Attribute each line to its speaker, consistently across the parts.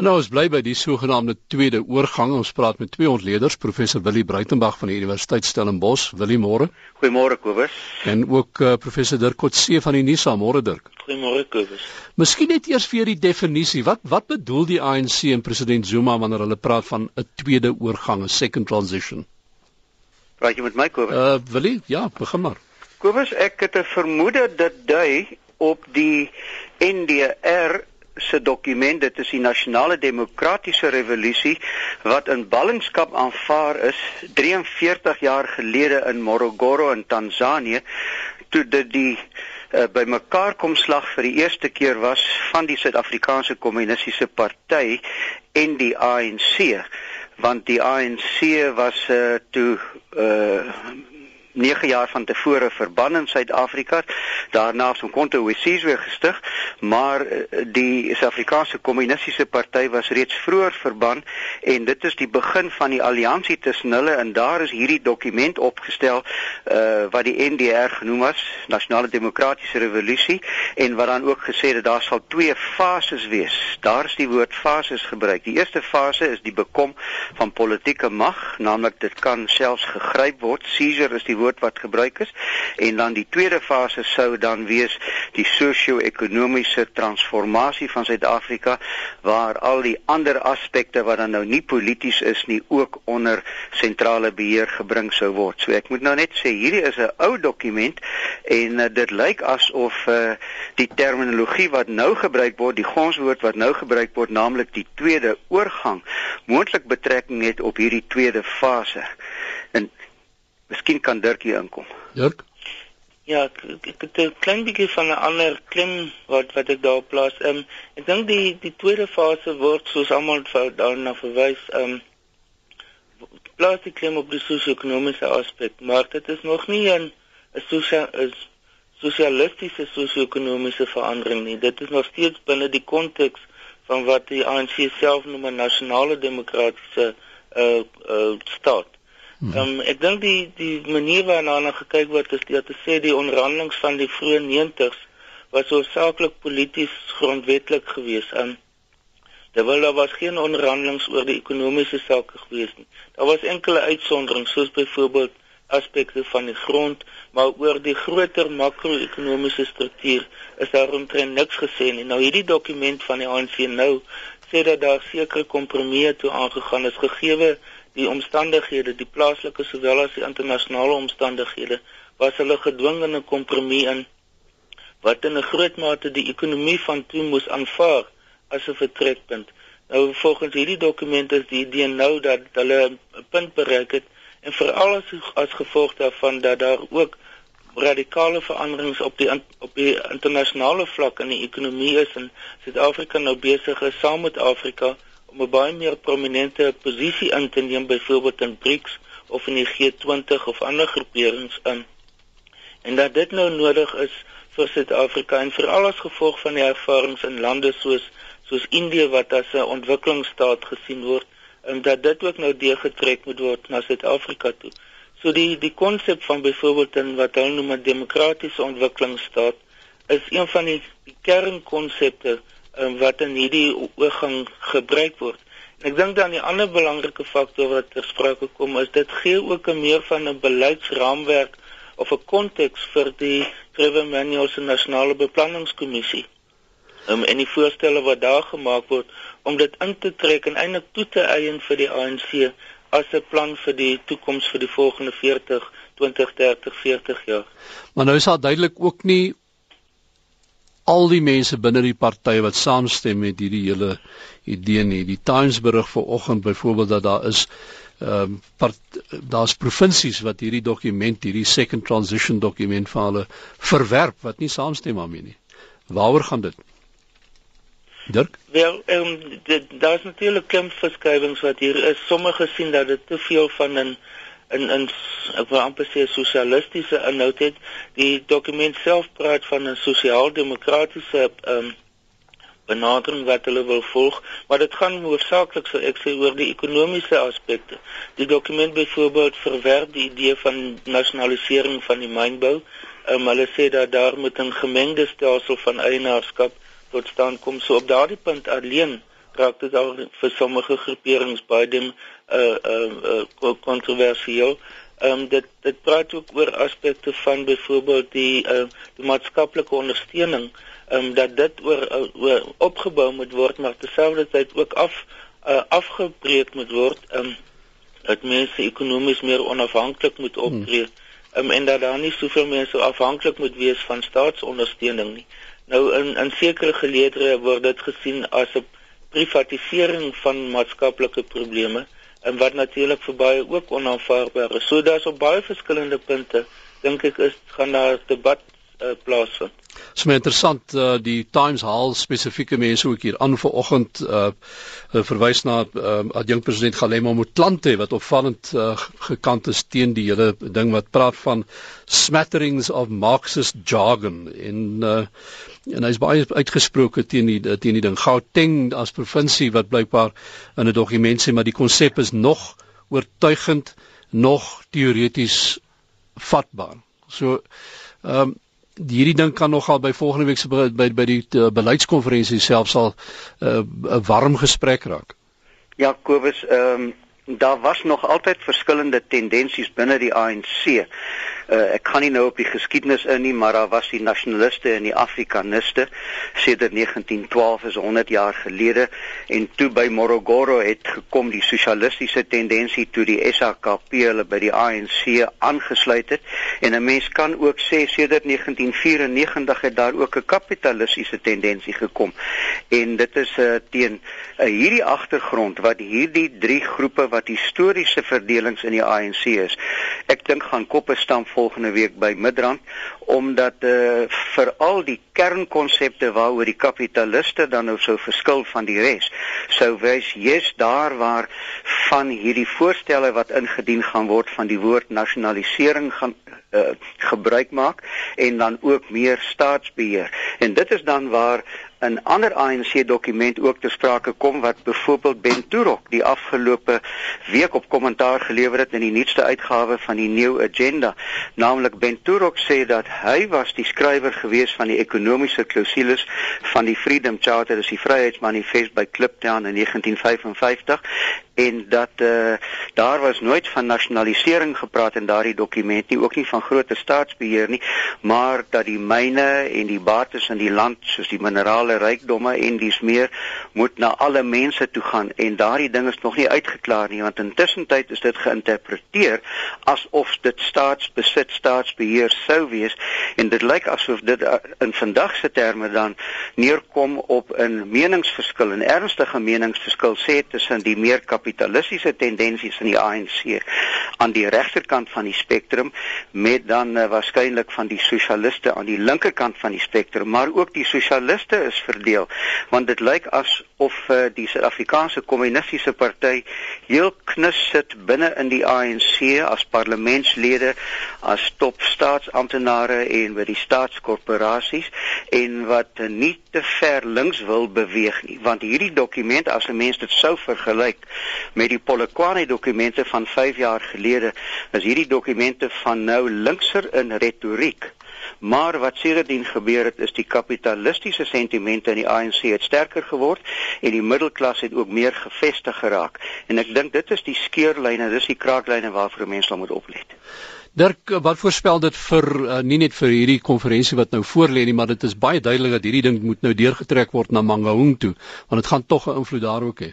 Speaker 1: Nou ons bly by die sogenaamde tweede oorgang. Ons praat met twee ontleeders, professor Willie Bruitenberg van die Universiteit Stellenbosch. Willie môre.
Speaker 2: Goeiemôre Kobus.
Speaker 1: En ook uh, professor Dirk Coetzee van die NISA. Môre Dirk.
Speaker 3: Goeiemôre Kobus.
Speaker 1: Miskien net eers vir die definisie. Wat wat bedoel die ANC en president Zuma wanneer hulle praat van 'n tweede oorgang, 'n second transition?
Speaker 2: Praat jy met my Kobus?
Speaker 1: Uh Willie, ja, begin maar.
Speaker 2: Kobus, ek het 'n vermoede dit dui op die NDR se dokument dit is die nasionale demokratiese revolusie wat in ballingskap aanvaar is 43 jaar gelede in Morogoro in Tansanië toe dit die uh, bymekaar kom slag vir die eerste keer was van die Suid-Afrikaanse Kommunistiese Party en die ANC want die ANC was uh, toe uh, 9 jaar van tevore verban in Suid-Afrika. Daarna is Mkhonto weSizwe gestig, maar eh, die Suid-Afrikaanse Kommunistiese Party was reeds vroeër verban en dit is die begin van die alliansie tussen hulle en daar is hierdie dokument opgestel uh wat die NDR genoem was, Nasionale Demokratiese Revolusie en wat dan ook gesê het daar sal twee fases wees. Daar is die woord fases gebruik. Die eerste fase is die bekom van politieke mag, naamlik dit kan selfs gegryp word. Seizure is die woord wat gebruik is en dan die tweede fase sou dan wees die sosio-ekonomiese transformasie van Suid-Afrika waar al die ander aspekte wat dan nou nie polities is nie ook onder sentrale beheer gebring sou word. So ek moet nou net sê hierdie is 'n ou dokument en uh, dit lyk asof uh, die terminologie wat nou gebruik word, die gonswoord wat nou gebruik word, naamlik die tweede oorgang, moontlik betrekking het op hierdie tweede fase. En Miskien kan Dirk hier inkom.
Speaker 1: Dirk?
Speaker 3: Ja, ek, ek het 'n klein bietjie van 'n ander klim wat wat ek daar plaas. Ehm um, ek dink die die tweede fase word soos almal daarna verwys, ehm um, plaas die klim op die sosio-ekonomiese aspek, maar dit is nog nie 'n 'n sosio is sosialistiese sosio-ekonomiese verandering nie. Dit is nog steeds binne die konteks van wat die ANC self noem 'n nasionale demokratiese uh uh staat. Hmm. Ehm um, ek dink die die manier waarna na gekyk word is dat te sê die onderhandelinge van die vroeë 90's was hoofsaaklik polities grondwetlik geweest. Ehm um, terwyl daar was geen onderhandelinge oor die ekonomiese sake geweest nie. Daar was enkele uitsonderings soos byvoorbeeld aspekte van die grond, maar oor die groter makro-ekonomiese struktuur is daar omtrent niks gesê nie. Nou hierdie dokument van die ANC nou sê dat daar sekere kompromieë toe aangegaan is gegee die omstandighede, die plaaslike sowel as die internasionale omstandighede, was hulle gedwing in 'n kompromie in wat in 'n groot mate die ekonomie van toe moes aanvaar as 'n vertrekpunt. Nou volgens hierdie dokument is die idee nou dat hulle 'n punt bereik het en veral as as gevolg daarvan dat daar ook radikale veranderings op die op die internasionale vlak in die ekonomie is en Suid-Afrika nou besig is saam met Afrika om 'n baie meer prominente posisie in te neem byvoorbeeld in BRICS of in die G20 of ander groeperings in. En dat dit nou nodig is vir Suid-Afrika en veral as gevolg van die ervarings in lande soos soos Indië wat as 'n ontwikkelingsstaat gesien word en dat dit ook nou deurgetrek moet word na Suid-Afrika toe. So die die konsep van byvoorbeeld in wat hulle noem 'n demokratiese ontwikkelingsstaat is een van die, die kernkonsepte um, wat in hierdie oorgang gebruik word. En ek dink dan die ander belangrike faktor wat ter sprake kom is dit gee ook 'n meer van 'n beleidsraamwerk of 'n konteks vir die Trevor Manuel se nasionale beplanningskommissie. Um, en die voorstelle wat daar gemaak word om dit in te trek en eintlik toe te eien vir die ANC as 'n plan vir die toekoms vir die volgende 40 20 30 40 jaar.
Speaker 1: Maar nou is daar duidelik ook nie al die mense binne die party wat saamstem met hierdie hele idee nie. Die Times berig vanoggend byvoorbeeld dat daar is ehm um, daar's provinsies wat hierdie dokument, hierdie second transition dokument vir hulle verwerp wat nie saamstem daarmee nie. Waaroor gaan dit? Dirk?
Speaker 3: Wel, ehm um, daar's natuurlik klem verskuiwings wat hier is. Sommige sien dat dit te veel van 'n in in ek wil amper sê sosialistiese inhoud het. Die dokument self praat van 'n sosiaal-demokratiese ehm um, benadering wat hulle wil volg, maar dit gaan hoofsaaklik so ek sê oor die ekonomiese aspekte. Die dokument byvoorbeeld verwerp die idee van nasionalisering van die mynbou. Ehm um, hulle sê dat daar moet 'n gemengde stelsel van eienaarskap tot stand kom. So op daardie punt alleen raak dit al vir sommige groeperings baie uh uh, uh kontroversieel. Ehm um, dit dit praat ook oor aspekte van byvoorbeeld die uh die maatskaplike ondersteuning ehm um, dat dit oor, oor opgebou moet word maar terselfdertyd ook af uh, afgebreek moet word ehm um, dat mense ekonomies meer onafhanklik moet hmm. optree hmm. um, en dat daar nie soveel mense afhanklik moet wees van staatsondersteuning nie. Nou in in sekere geleedere word dit gesien as 'n privatisering van maatskaplike probleme en wat natuurlik vir baie ook onaanvaarbaar is. So daar's op baie verskillende punte dink ek is gaan daar debat uh, plaasvind.
Speaker 1: Is my interessant uh, die Times haal spesifieke mense ook hier aan vanoggend uh, verwys na uh, adjunkt president Galema Motlanthe wat opvallend uh, gekant is teen die hele ding wat praat van smatterings of marxist jargon en uh, en hy's baie uitgesproke teen die teen die ding Gauteng as provinsie wat blykbaar in 'n dokument sê maar die konsep is nog oortuigend nog teoreties vatbaar. So ehm um, hierdie ding kan nogal by volgende week se by by die uh, beleidskonferensie self sal eh, 'n uh, warm gesprek raak.
Speaker 2: Ja, Kobus, ehm um, daar was nog altyd verskillende tendensies binne die ANC. Uh, ek kan nie nou op die geskiedenis in nie, maar daar was die nasionaliste en die afrikaniste sedert 1912 is 100 jaar gelede en toe by Morogoro het gekom die sosialistiese tendensie toe die SAKP hulle by die ANC aangesluit het. En 'n mens kan ook sê sedert 1994 het daar ook 'n kapitalistiese tendensie gekom. En dit is uh, teen uh, hierdie agtergrond wat hierdie drie groepe wat historiese verdelings in die ANC is ek dink gaan koppe stamp volgende week by Midrand omdat eh uh, veral die kernkonsepte waaroor die kapitaliste dan nou sou verskil van die res sou wys jy's daar waar van hierdie voorstelle wat ingedien gaan word van die woord nasionalisering gaan uh, gebruik maak en dan ook meer staatsbeheer. En dit is dan waar 'n ander ANC dokument ook te sprake kom wat byvoorbeeld Ben Turok die afgelope week op kommentaar gelewer het in die nuutste uitgawe van die New Agenda. Naamlik Ben Turok sê dat hy was die skrywer gewees van die ekonomiese klousules van die Freedom Charter, dis die Vryheidsmanifest by Kliptown in 1955 en dat uh, daar was nooit van nasionalisering gepraat in daardie dokument nie ook nie van groot staatsbeheer nie maar dat die myne en die bates in die land soos die minerale rykdomme en dies meer moet na alle mense toe gaan. En daardie ding is nog nie uitgeklaar nie want intussen tyd is dit geïnterpreteer asof dit staatsbesit staatsbeheer sou wees. En dit lyk asof dit uh, in vandag se terme dan neerkom op 'n meningsverskil 'n ernstige meningsverskil sê tussen die meer kapitalistiese tendensies in die ANC aan die regterkant van die spektrum met dan uh, waarskynlik van die sosialiste aan die linkerkant van die spektrum maar ook die sosialiste is verdeel want dit lyk asof uh, die Suid-Afrikaanse Kommunistiese Party heel knus sit binne in die ANC as parlementslede as top staatsamptenare en by die staatskorporasies en wat uh, nie te ver links wil beweeg nie want hierdie dokument as 'n mens dit sou vergelyk met die Polokwane dokumente van 5 jaar gelede is hierdie dokumente van nou linkser in retoriek. Maar wat sedertdien gebeur het is die kapitalistiese sentimente in die ANC het sterker geword en die middelklas het ook meer gefestig geraak. En ek dink dit is die skeurlyne dis die kraaklyne waarvoor mense moet oplet
Speaker 1: Dirk, wat voorspel dit vir uh, nie net vir hierdie konferensie wat nou voorlê nie, maar dit is baie duidelik dat hierdie ding moet nou deurgetrek word na Mangaung toe, want dit gaan tog 'n invloed daar ook hê.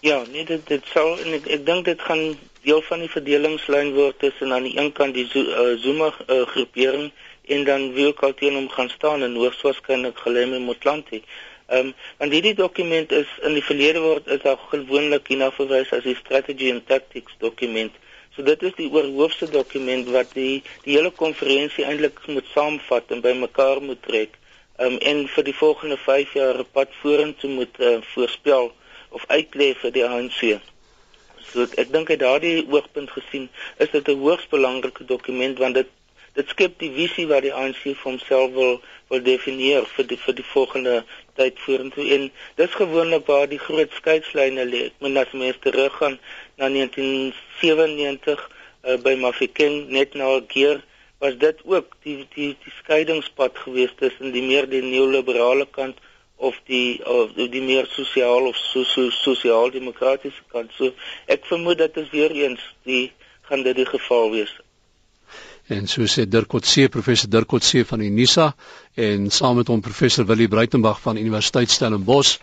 Speaker 3: Ja, nee, dit dit sal en ek, ek dink dit gaan deel van die verdelingslyn word tussen aan die een kant die uh, Zuma uh, groepering en dan wie ook al teen hom gaan staan en hoogs waarskynlik Geleme Motlanthe. Ehm um, want hierdie dokument is in die verlede word is daar gewoonlik hierna verwys as die strategy and tactics dokument. So dit is die oorhoofse dokument wat die die hele konferensie eintlik moet saamvat en bymekaar moet trek. Um, en vir die volgende 5 jaar pad vorentoe moet uh, voorspel of uitlê vir die ANC. So ek dink uit daardie oogpunt gesien is dit 'n hoogs belangrike dokument want dit dit skep die visie wat die ANC vir homself wil wil definieer vir die vir die volgende tyd vorentoe en dis gewoonlik waar die groot skeidslyne lê. Moet as mens teruggaan na 1997 uh, by Mafeking net na keer was dit ook die die die skeidingspad gewees tussen die meer die neoliberale kant of die of die meer sosiaal of sosiaal-demokratiese kant. So ek vermoed dat dit weer eens die gaan dit die geval wees.
Speaker 1: En so sê Dirk Coetzee, professor Dirk Coetzee van Unisa en saam met hom professor Willie Breitenberg van Universiteit Stellenbosch